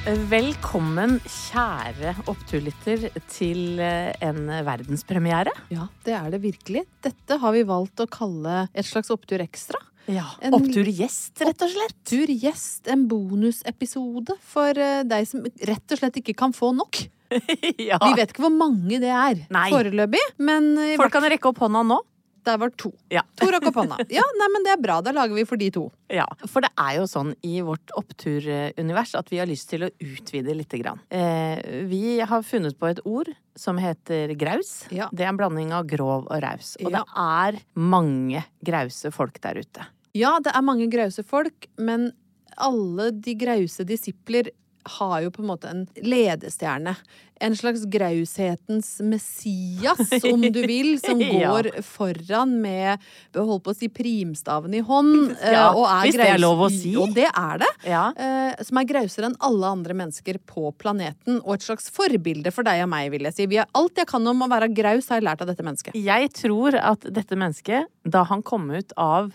Velkommen, kjære oppturlytter, til eh, en verdenspremiere. Ja, det er det virkelig. Dette har vi valgt å kalle et slags opptur ekstra. Ja, En- Oppturgjest, rett og slett. Oppturgjest, gjest, en bonusepisode for eh, deg som rett og slett ikke kan få nok. ja. Vi vet ikke hvor mange det er Nei. foreløpig, men Folk kan rekke opp hånda nå. Der var to. Ja. To rakk opp hånda. Ja, nei, men det er bra. Da lager vi for de to. Ja, For det er jo sånn i vårt oppturunivers at vi har lyst til å utvide lite grann. Eh, vi har funnet på et ord som heter graus. Ja. Det er en blanding av grov og raus. Og Ja. det er mange grause folk der ute. Ja, det er mange grause folk, men alle de grause disipler har jo på en måte en ledestjerne. En slags graushetens messias, om du vil, som Ja. går foran med holdt på å si primstaven i hånd. eh, Ja, og er hvis det er lov å si. Og det er det. Ja. Uh, som er grausere enn alle andre mennesker på planeten, og et slags forbilde for deg og meg, vil jeg si. Vi har, alt jeg kan om å være graus, har jeg lært av dette mennesket. Jeg tror at dette mennesket, da han kom ut av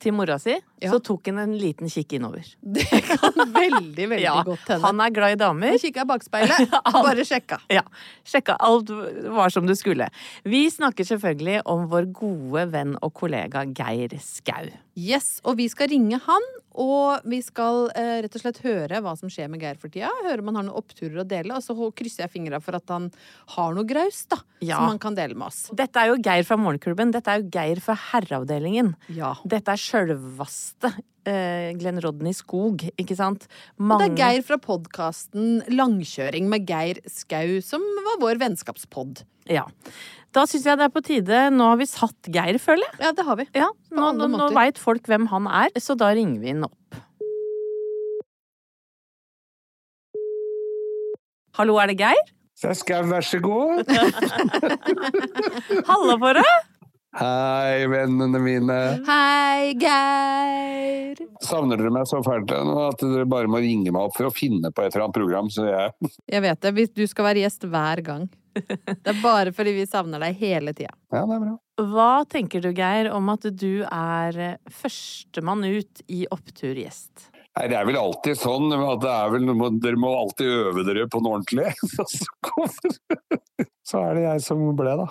til mora si, Ja. så tok han en liten kikk innover. Det kan veldig, veldig Ja, godt hende. han er glad i damer. Han kikka i bakspeilet, bare sjekka. Ja, sjekka alt var som det skulle. Vi snakker selvfølgelig om vår gode venn og kollega Geir Skau. Yes, og vi skal ringe han, og vi skal eh, rett og slett høre hva som skjer med Geir for tida. Høre om han har noen oppturer å dele, og så krysser jeg fingra for at han har noe graus, da. Ja. Som han kan dele med oss. Dette er jo Geir fra Morgenklubben. Dette er jo Geir fra Herreavdelingen. Ja. Dette er sjølvaste eh, Glenn Rodney Skog, ikke sant? Og det er Geir fra podkasten Langkjøring med Geir Skau, som var vår vennskapspod. Ja. Da syns jeg det er på tide. Nå har vi satt Geir, føler jeg. Ja, det har vi. Ja, nå, nå, nå veit folk hvem han er, så da ringer vi han opp. Hallo, er det Geir? Skau, vær så god. Halla på deg! Hei, vennene mine. Hei, Geir! Savner dere meg så fælt at dere bare må ringe meg opp for å finne på et eller annet program, så jeg Jeg vet det. Du skal være gjest hver gang. Det er bare fordi vi savner deg hele tida. Ja, det er bra. Hva tenker du, Geir, om at du er eh, førstemann ut i Oppturgjest? Nei, det er vel alltid sånn at det er vel noe Dere må alltid øve dere på noe ordentlig. Så Så er det jeg som ble, da.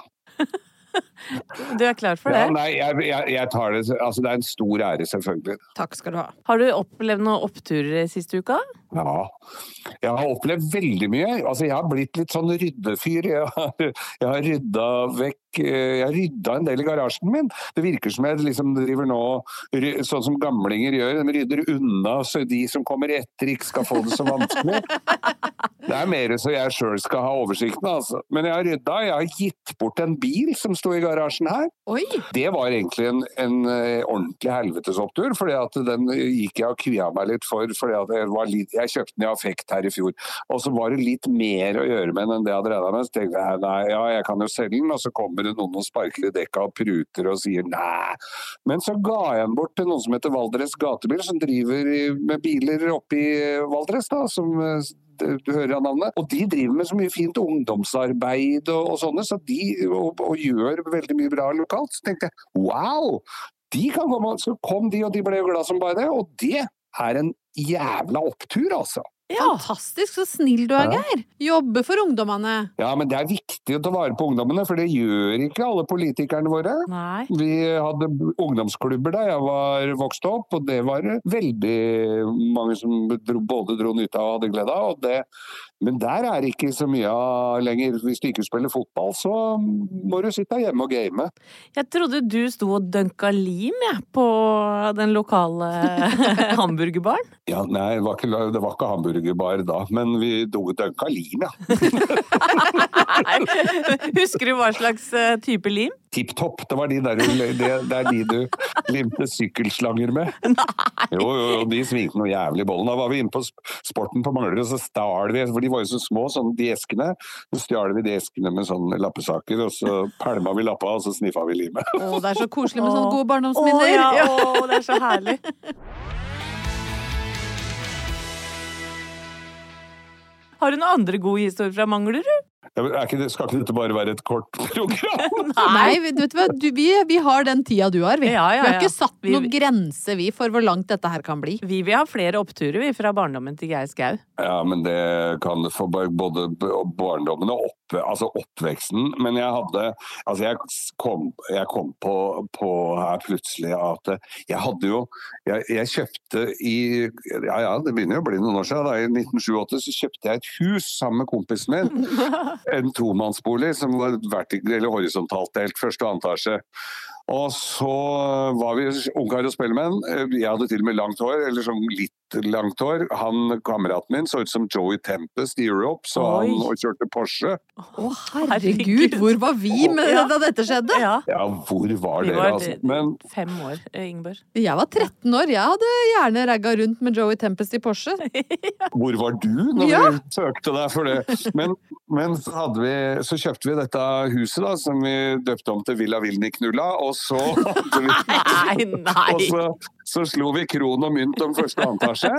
Du er klar for det? Ja, nei, jeg, jeg, jeg tar det Altså, det er en stor ære, selvfølgelig. Takk skal du ha. Har du opplevd noen oppturer siste uka? Ja. Jeg har opplevd veldig mye. Altså, jeg har blitt litt sånn ryddefyr. Jeg har, jeg har rydda vekk eh, Jeg har rydda en del i garasjen min. Det virker som jeg liksom driver nå sånn som gamlinger gjør. De rydder unna så de som kommer etter ikke skal få det så vanskelig. Det er mer så jeg sjøl skal ha oversikten, altså. Men jeg har rydda. Jeg har gitt bort en bil som sto i garasjen her. Oi! Det var egentlig en, en eh, ordentlig helvetesopptur, opptur, for den gikk jeg og kvia meg litt for. fordi at jeg, var litt, jeg kjøpte den i affekt her i fjor, og så var det litt mer å gjøre med den enn det jeg hadde regna med. Så tenkte jeg nei, ja, jeg kan jo selge den, og så kommer det noen og sparker i dekka og pruter og sier nei. Men så ga jeg den bort til noen som heter Valdres Gatebil, som driver med biler oppe i Valdres, da, som eh, du hører av navnet. Og de driver med så mye fint ungdomsarbeid og, og sånne, så de, og, og gjør veldig mye bra lokalt. Så tenkte jeg wow! De kan komme, så kom de, og de ble jo glad som bare det. Og det er en jævla opptur, altså. Fantastisk, så snill du er, Ja. Geir. Jobbe for ungdommene. Ja, men det er viktig å ta vare på ungdommene, for det gjør ikke alle politikerne våre. Nei. Vi hadde ungdomsklubber da jeg var vokst opp, og det var veldig mange som dro, både dro nytte av og hadde glede av. Og det, men der er det ikke så mye av lenger. Hvis du ikke spiller fotball, så må du sitte hjemme og game. Jeg trodde du sto og dunka lim, jeg, på den lokale hamburgerbaren. Ja, nei, det var ikke, det var ikke hamburgerbar da, men vi dunka lim, ja. Husker du hva slags eh, type lim? Tipp topp, det var de der, du- det, det er de du limte sykkelslanger med. Jo, jo, jo, de svingte noe jævlig i bollen. Da var vi inne på sporten på Manglerud, og så stjal vi, for de var jo så små, sånn de eskene. Så stjal vi de eskene med sånne lappesaker, og så pælma vi lappa, og så sniffa vi limet. Å, det er så koselig med sånne gode barndomsminner. Å, Ja. å, det er så herlig. Har du noen andre gode historier fra Manglerud? Ja, er ikke det, skal ikke dette bare være et kort program? Nei, vet du hva, du, vi, vi har den tida du har, vi. Ja, ja, Vi har ikke satt Vi- noen grense, vi, for hvor langt dette her kan bli. Vi vil ha flere oppturer, vi, fra barndommen til Geir Skau. Ja, men det kan det for både barndommen og opp, altså oppveksten. Men jeg hadde Altså, jeg kom, jeg kom på, på her plutselig at jeg hadde jo Jeg, jeg kjøpte i Ja ja, det begynner jo å bli noen år siden. Da, I 1987 så kjøpte jeg et hus sammen med kompisen min. En tomannsbolig som var vertikalt horisontalt delt, første og andre etasje. Og så var vi ungkar og spellemenn. Jeg hadde til og med langt hår, eller sånn litt langt hår. Han, Kameraten min så ut som Joey Tempest i Europe, så Oi. han og kjørte Porsche. Å, herregud, hvor var vi med Ja. da dette skjedde? Ja. Ja, hvor var Vi dere, var altså? Men fem år, eh, Ingeborg. Jeg var 13 år, jeg hadde gjerne ragga rundt med Joey Tempest i Porsche. hvor var du når Ja. vi søkte deg for det? Men, men så, vi, så kjøpte vi dette huset da, som vi døpte om til Villa Vilniknulla, og så vi Nei, Og så, så slo vi kron og mynt om første og.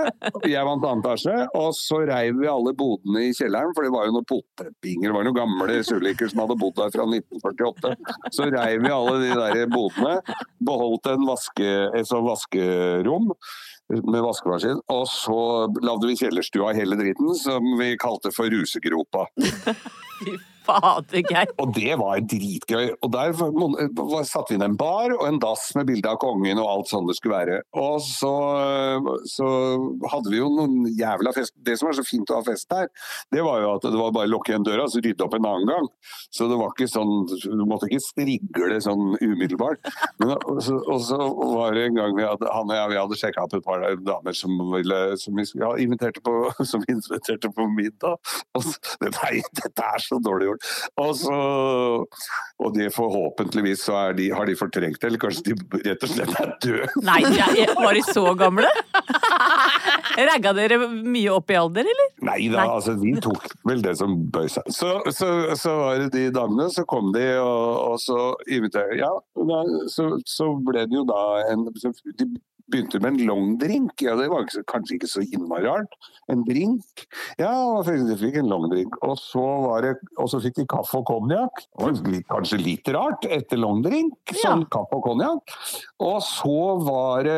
Jeg vant antasje. Og så reiv vi alle bodene i kjelleren, for det var jo noen potetbinger. Det var noen gamle suliker som hadde bodd der fra 1948. Så reiv vi alle de der bodene. Beholdt en vaske, et sånt vaskerom med vaskemaskin. Og så lagde vi kjellerstua hele dritten, som vi kalte for Rusegropa. Fader, Geir. Og det var dritgøy. Og der satte vi inn en bar og en dass med bilde av kongen og alt sånn det skulle være. Og så, så hadde vi jo noen jævla fest. Det som er så fint å ha fest her, det var jo at det var bare å lukke igjen døra og rydde opp en annen gang. Så det var ikke sånn Du måtte ikke strigle sånn umiddelbart. Men, og, så, og så var det en gang vi hadde, han og jeg vi hadde sjekka opp et par damer som, ville, som vi ja, inviterte på, som inviterte på middag. Og så, nei, dette er så dårlig gjort. Og så Og det forhåpentligvis så de, har de fortrengt det, eller kanskje de rett og slett er døde. Nei, jeg- var de så gamle? Ragga dere mye opp i alder, eller? Nei da, Nei. altså vi tok vel det som bøy seg. Så, så, så var det de damene, så kom de, og, og så inviterte Ja, da, så, så ble det jo da en De begynte med en long drink. Ja, det var kanskje ikke så innmari rart. En drink. Ja, de fikk en long drink. Og så, var det, og så fikk de kaffe og konjakk. Kanskje litt rart etter long drink, sånn kaffe og konjakk. Og så var det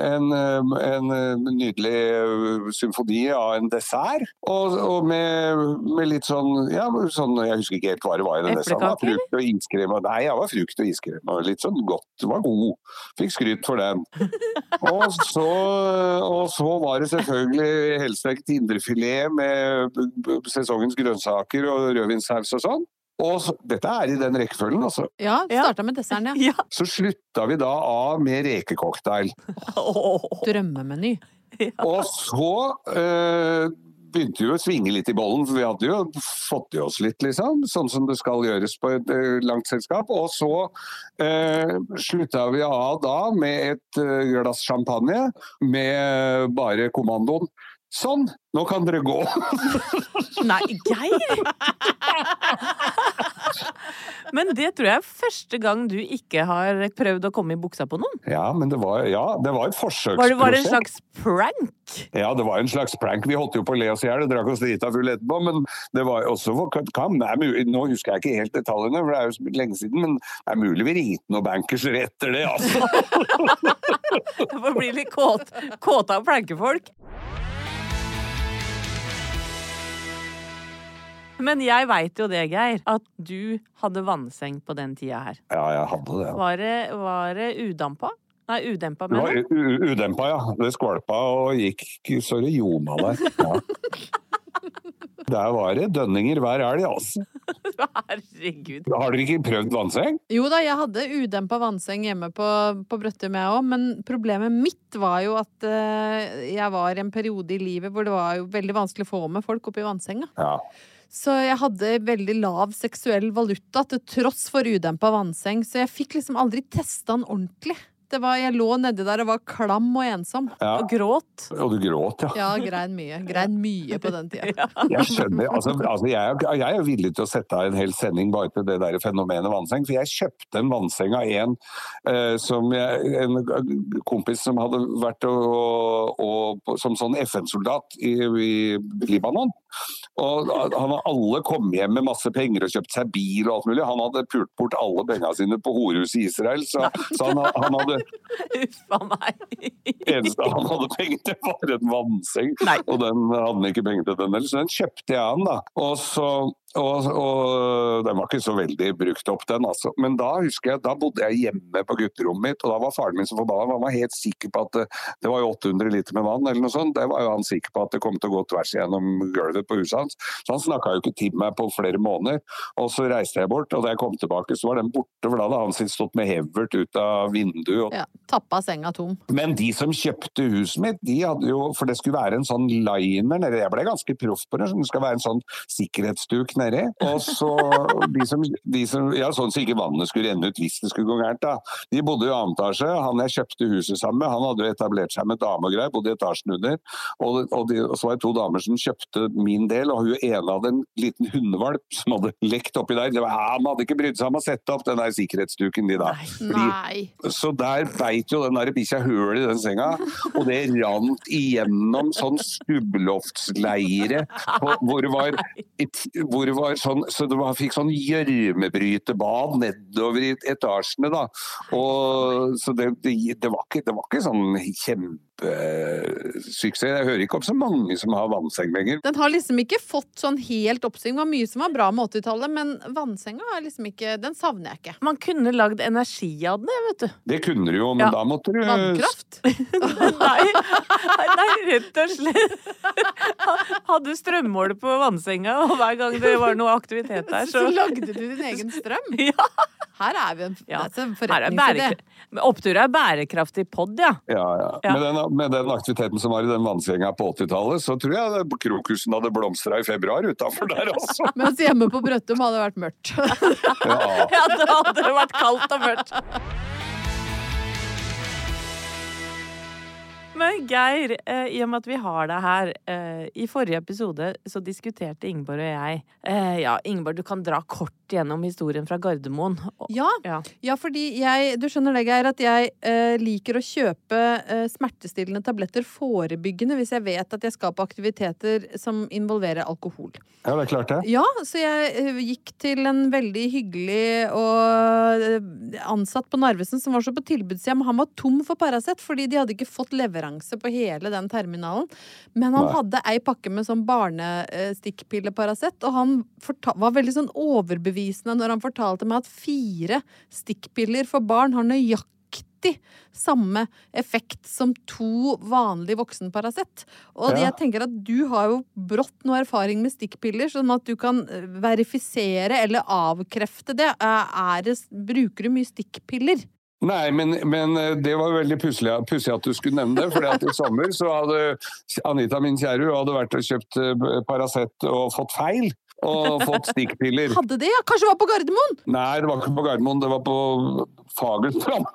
en, en nydelig symfoni av en dessert. Og, og med, med litt sånn, ja, sånn Jeg husker ikke helt hva det var i den desserten. Frukt og iskrem. Nei, ja, det var frukt og iskrem. Og litt sånn godt. Det var god. Fikk skryt for den. Og så, og så var det selvfølgelig helstekt indrefilet med sesongens grønnsaker og rødvinssaus og sånn. Og så, dette er i den rekkefølgen, altså. Ja, Ja. starta med desserten, ja. Ja. Så slutta vi da av med rekecocktail. Drømmemeny. Drømmemeny. Og så eh, begynte jo å svinge litt i bollen, for vi hadde jo fått i oss litt, liksom. Sånn som det skal gjøres på et eh, langt selskap. Og så eh, slutta vi av da med et eh, glass champagne med bare kommandoen. Sånn, nå kan dere gå. Nei, Geir! Men det tror jeg er første gang du ikke har prøvd å komme i buksa på noen. Ja, men det var, ja, det var et forsøksprosjekt. Var det var en slags prank? Ja, det var en slags prank. Vi holdt jo på å le oss i hjel og drakk oss drita full etterpå, men det var også er Nå husker jeg ikke helt detaljene, for det er jo så lenge siden, men det er mulig vi ringte noen bankers etter det, altså. du får bli litt kåt, kåt av plankefolk. Men jeg veit jo det, Geir, at du hadde vannseng på den tida her. Ja, jeg hadde det. Ja. Var det, var det udampa? Nei, udempa, mener jeg. u- u- udempa, ja. Det skvalpa og gikk så det ljoma der. Ja. Der var det dønninger hver elg, altså. Herregud. Har dere ikke prøvd vannseng? Jo da, jeg hadde udempa vannseng hjemme på, på Brøttum, jeg òg. Men problemet mitt var jo at uh, jeg var i en periode i livet hvor det var jo veldig vanskelig å få med folk oppi vannsenga. Ja. Så jeg hadde veldig lav seksuell valuta til tross for udempa vannseng. Så jeg fikk liksom aldri testa den ordentlig. Det var, jeg lå nedi der og var klam og ensom. ja. Og gråt. Og du gråt, ja. Ja, grein mye. Grein mye på den tida. Jeg skjønner, altså, altså jeg, er- jeg er villig til å sette av en hel sending bare til det der fenomenet vannseng. For jeg kjøpte en vannseng av en, eh, som jeg, en kompis som hadde vært og, og, som sånn FN-soldat i, i Libanon. Og han har alle kommet hjem med masse penger og kjøpt seg bil og alt mulig. Han hadde pult bort alle pengene sine på horehuset i Israel, så, så han, han hadde Uffa meg. eneste han hadde penger til, var en vannseng. Nei. Og den hadde han ikke penger til, den heller, så den kjøpte jeg han, da. Og, så, og, og den var ikke så veldig brukt opp, den, altså. Men da husker jeg, da bodde jeg hjemme på gutterommet mitt, og da var faren min så forbanna. Han var helt sikker på at det, det var jo 800 liter med vann, eller noe sånt. Det var jo han sikker på at det kom til å gå tvers gjennom gulvet på huset hans. Så han snakka jo ikke til meg på flere måneder. Og så reiste jeg bort, og da jeg kom tilbake, så var den borte, for da hadde han sin stått med hevert ut av vinduet. og Ja, Tappa senga tom. men de som kjøpte huset mitt, de hadde jo For det skulle være en sånn liner nede, Jeg ble ganske proff på det. Det skal være en sånn sikkerhetsduk nedi. Og så de som, de som Ja, sånn så ikke vannet skulle renne ut hvis det skulle gå gærent, da. De bodde i annen etasje. Han jeg kjøpte huset sammen med, han hadde jo etablert seg med et dame og greier, bodde i etasjen under. Og, og, de, og så var det to damer som kjøpte min del, og hun ene hadde en liten hundevalp som hadde lekt oppi der. Det var, han hadde ikke brydd seg om å sette opp den der sikkerhetsduken, de da. Fordi- så der beit jo den der bikkja høl i den senga, og det rant igjennom sånn stubbeloftsleire hvor det var, hvor det var sånn, så var, fikk sånn gjørmebrytebad nedover i etasjene, da. Og, så det, det, det, var ikke, det var ikke sånn kjempesuksess. Jeg hører ikke om så mange som har vannseng lenger. Den har liksom ikke fått sånn helt oppsving. Det var mye som var bra med 80-tallet, men vannsenga er liksom ikke Den savner jeg ikke. Man kunne lagd energi av den, vet du. Det kunne du jo, men Ja. da måtte du Vannkraft. Nei, nei, rett og slett. Hadde strømmåler på vannsenga, og hver gang det var noe aktivitet der, Så så lagde du din egen strøm. Ja. Her er vi en, Ja. det er en forretningsidé. bærekra- Opptur er bærekraftig pod, ja. Ja, ja. Ja. Men den, med den aktiviteten som var i den vannsenga på 80-tallet, så tror jeg krokusen hadde blomstra i februar utafor der, altså. Mens hjemme på Brøttum hadde det vært mørkt. Ja. Ja, det hadde vært kaldt og mørkt. Men Geir, eh, i og med at vi har deg her eh, I forrige episode så diskuterte Ingeborg og jeg eh, Ja, Ingeborg, du kan dra kort gjennom historien fra Gardermoen. Ja, Ja. ja, fordi jeg Du skjønner det, Geir, at jeg eh, liker å kjøpe eh, smertestillende tabletter forebyggende hvis jeg vet at jeg skal på aktiviteter som involverer alkohol. Ja, det er klart det. Ja, så jeg eh, gikk til en veldig hyggelig og eh, ansatt på Narvesen som var så på tilbudssida, men han var tom for Paracet fordi de hadde ikke fått leveranse på hele den terminalen. Men han Nei. hadde ei pakke med sånn barnestikkpille Paracet, og han var veldig sånn overbevisende når han fortalte meg at fire stikkpiller for barn har nøyaktig samme effekt som to vanlige voksen Paracet. Og Ja. jeg tenker at du har jo brått noe erfaring med stikkpiller, sånn at du kan eh, verifisere eller avkrefte det. Eh, Er det bruker du mye stikkpiller? Nei, men, men eh, det var veldig pussig at du skulle nevne det. For i sommer så hadde Anita, min kjære, hadde vært og kjøpt Paracet og fått feil. Og fått stikkpiller. Hadde det, ja? Kanskje det var på Gardermoen? Nei, det var ikke på Gardermoen, det var på Fagerstrand.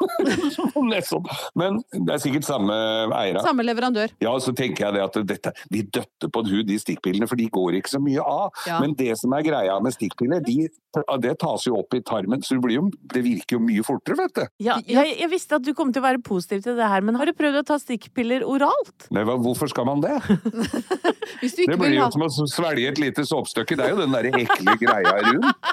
Men det er sikkert samme eier. Samme leverandør. Ja, så tenker jeg det at dette, de døtter på hud de stikkpillene, for de går ikke så mye av. Ja. Men det som er greia med stikkpiller, de, det tas jo opp i tarmen, så det, blir jo, det virker jo mye fortere, vet du. Ja, jeg, jeg visste at du kom til å være positiv til det her, men har du prøvd å ta stikkpiller oralt? Nei, hva- hvorfor skal man det? Hvis du Det blir vil jo ha som å svelge et lite såpestykke. Det er jo den der ekle greia rundt.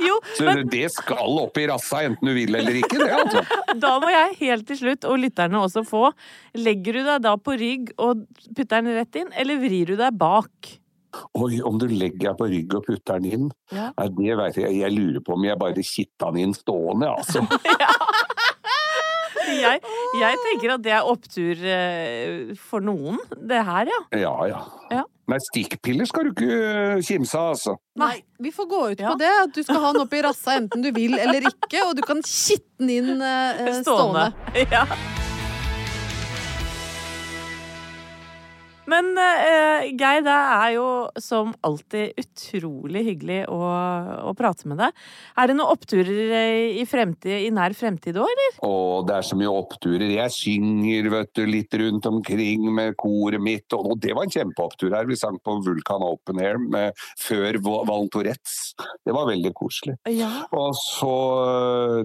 Jo, Så det skal opp i rassa enten du vil eller ikke, det altså. da må jeg helt til slutt, og lytterne også få, legger du deg da på rygg og putter den rett inn, eller vrir du deg bak? Oi, om du legger deg på rygg og putter den inn, Ja. Nei, det veit jeg. Jeg lurer på om jeg bare kitta den inn stående, altså. Jeg, jeg tenker at det er opptur eh, for noen, det her, ja. Ja, ja. Ja. Nei, stikkpiller skal du ikke kimse av, altså. Nei, vi får gå ut Ja. på det. At du skal ha den oppi i rassa enten du vil eller ikke, og du kan kitte den inn eh, stående. Ja. Men uh, Geir, det er jo som alltid utrolig hyggelig å, å prate med deg. Er det noen oppturer eh, i, fremtid, i nær fremtid òg, eller? Å, det er så mye oppturer. Jeg synger vet du, litt rundt omkring med koret mitt, og og det var en kjempeopptur her. Vi sang på Vulkan Open Air med, før Val- Val Tourettes. Det var veldig koselig. Ja. Og så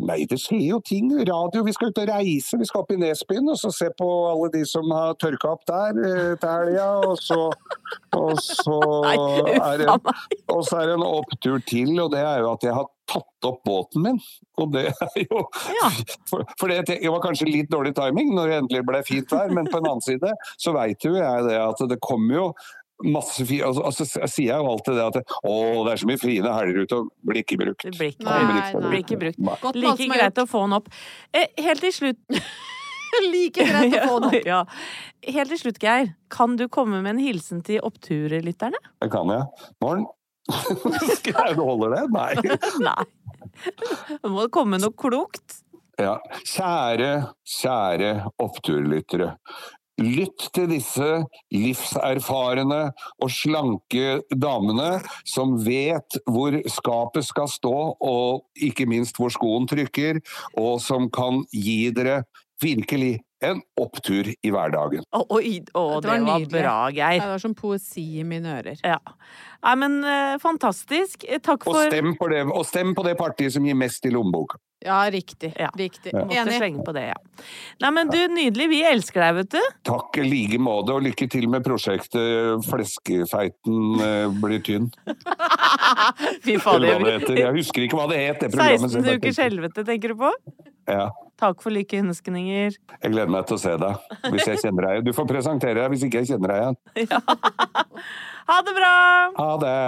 Nei, det skjer jo ting. Radio, vi skal ut og reise. Vi skal opp i Nesbyen og så se på alle de som har tørka opp der eh, helga. Og så, og så er det og så er det en opptur til, og det er jo at jeg har tatt opp båten min. Og det er jo Ja. For, for det, det var kanskje litt dårlig timing når det endelig ble fint vær, men på en annen side så veit jo jeg det at det kommer jo masse fi, altså, altså, sier jeg jo alltid det at å, det er så mye fine helger ute og blir ikke brukt. Det blir ikke, Nei, Kommer nei. blir ikke brukt. Like greit å få den opp. Eh, helt til slutt like greit å få den opp. Ja. Helt til slutt, Geir. Kan du komme med en hilsen til oppturlytterne? Det kan jeg. Morn. Skal jeg holde det? Nei. Nei. Det må komme noe klokt. Ja. Kjære, kjære oppturlyttere. Lytt til disse livserfarne og slanke damene som vet hvor skapet skal stå, og ikke minst hvor skoen trykker, og som kan gi dere virkelig en opptur i hverdagen. Å, å, Dette det var var, bra, Geir. Det var som poesi i mine ører. Ja. Nei, men eh, fantastisk. Takk Takk Og for stem, på det, og stem på det partiet som gir mest i lommeboka. Ja, riktig. Ja. Riktig. Måtte slenge på det, ja. Nei, men du, nydelig. Vi elsker deg, vet du. Takk i like måte, og lykke til med prosjektet Fleskefeiten eh, blir tynn. Fy fader. det. Jeg husker ikke hva det het. det programmet, 16 jeg bare ukers helvete, tenker du på? Ja. Takk for like ønskninger. Jeg gleder meg til å se deg, hvis jeg kjenner deg igjen. Du får presentere deg hvis ikke jeg kjenner deg igjen. Ha det bra! Ha det!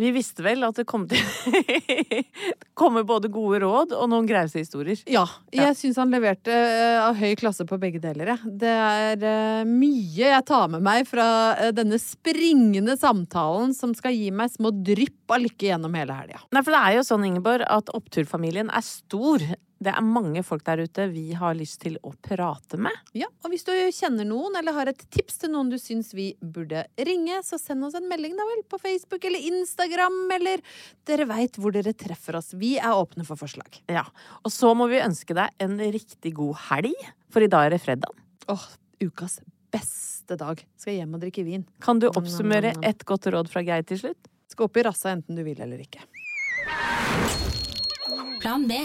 Vi visste vel at det kom til komme både gode råd og noen grause historier. Ja. Jeg syns han leverte eh, av høy klasse på begge deler, jeg. Det er eh, mye jeg tar med meg fra eh, denne springende samtalen som skal gi meg små drypp av lykke gjennom hele helga. Nei, for det er jo sånn, Ingeborg, at oppturfamilien er stor. Det er mange folk der ute vi har lyst til å prate med. Ja, og hvis du kjenner noen, eller har et tips til noen du syns vi burde ringe, så send oss en melding, da vel, på Facebook eller Instagram, eller Dere veit hvor dere treffer oss. Vi er åpne for forslag. Ja. Og så må vi ønske deg en riktig god helg, for i dag er det fredag. Åh, ukas beste dag. Skal hjem og drikke vin. Kan du oppsummere et godt råd fra Geir til slutt? Skal opp i rassa enten du vil eller ikke. Plan B.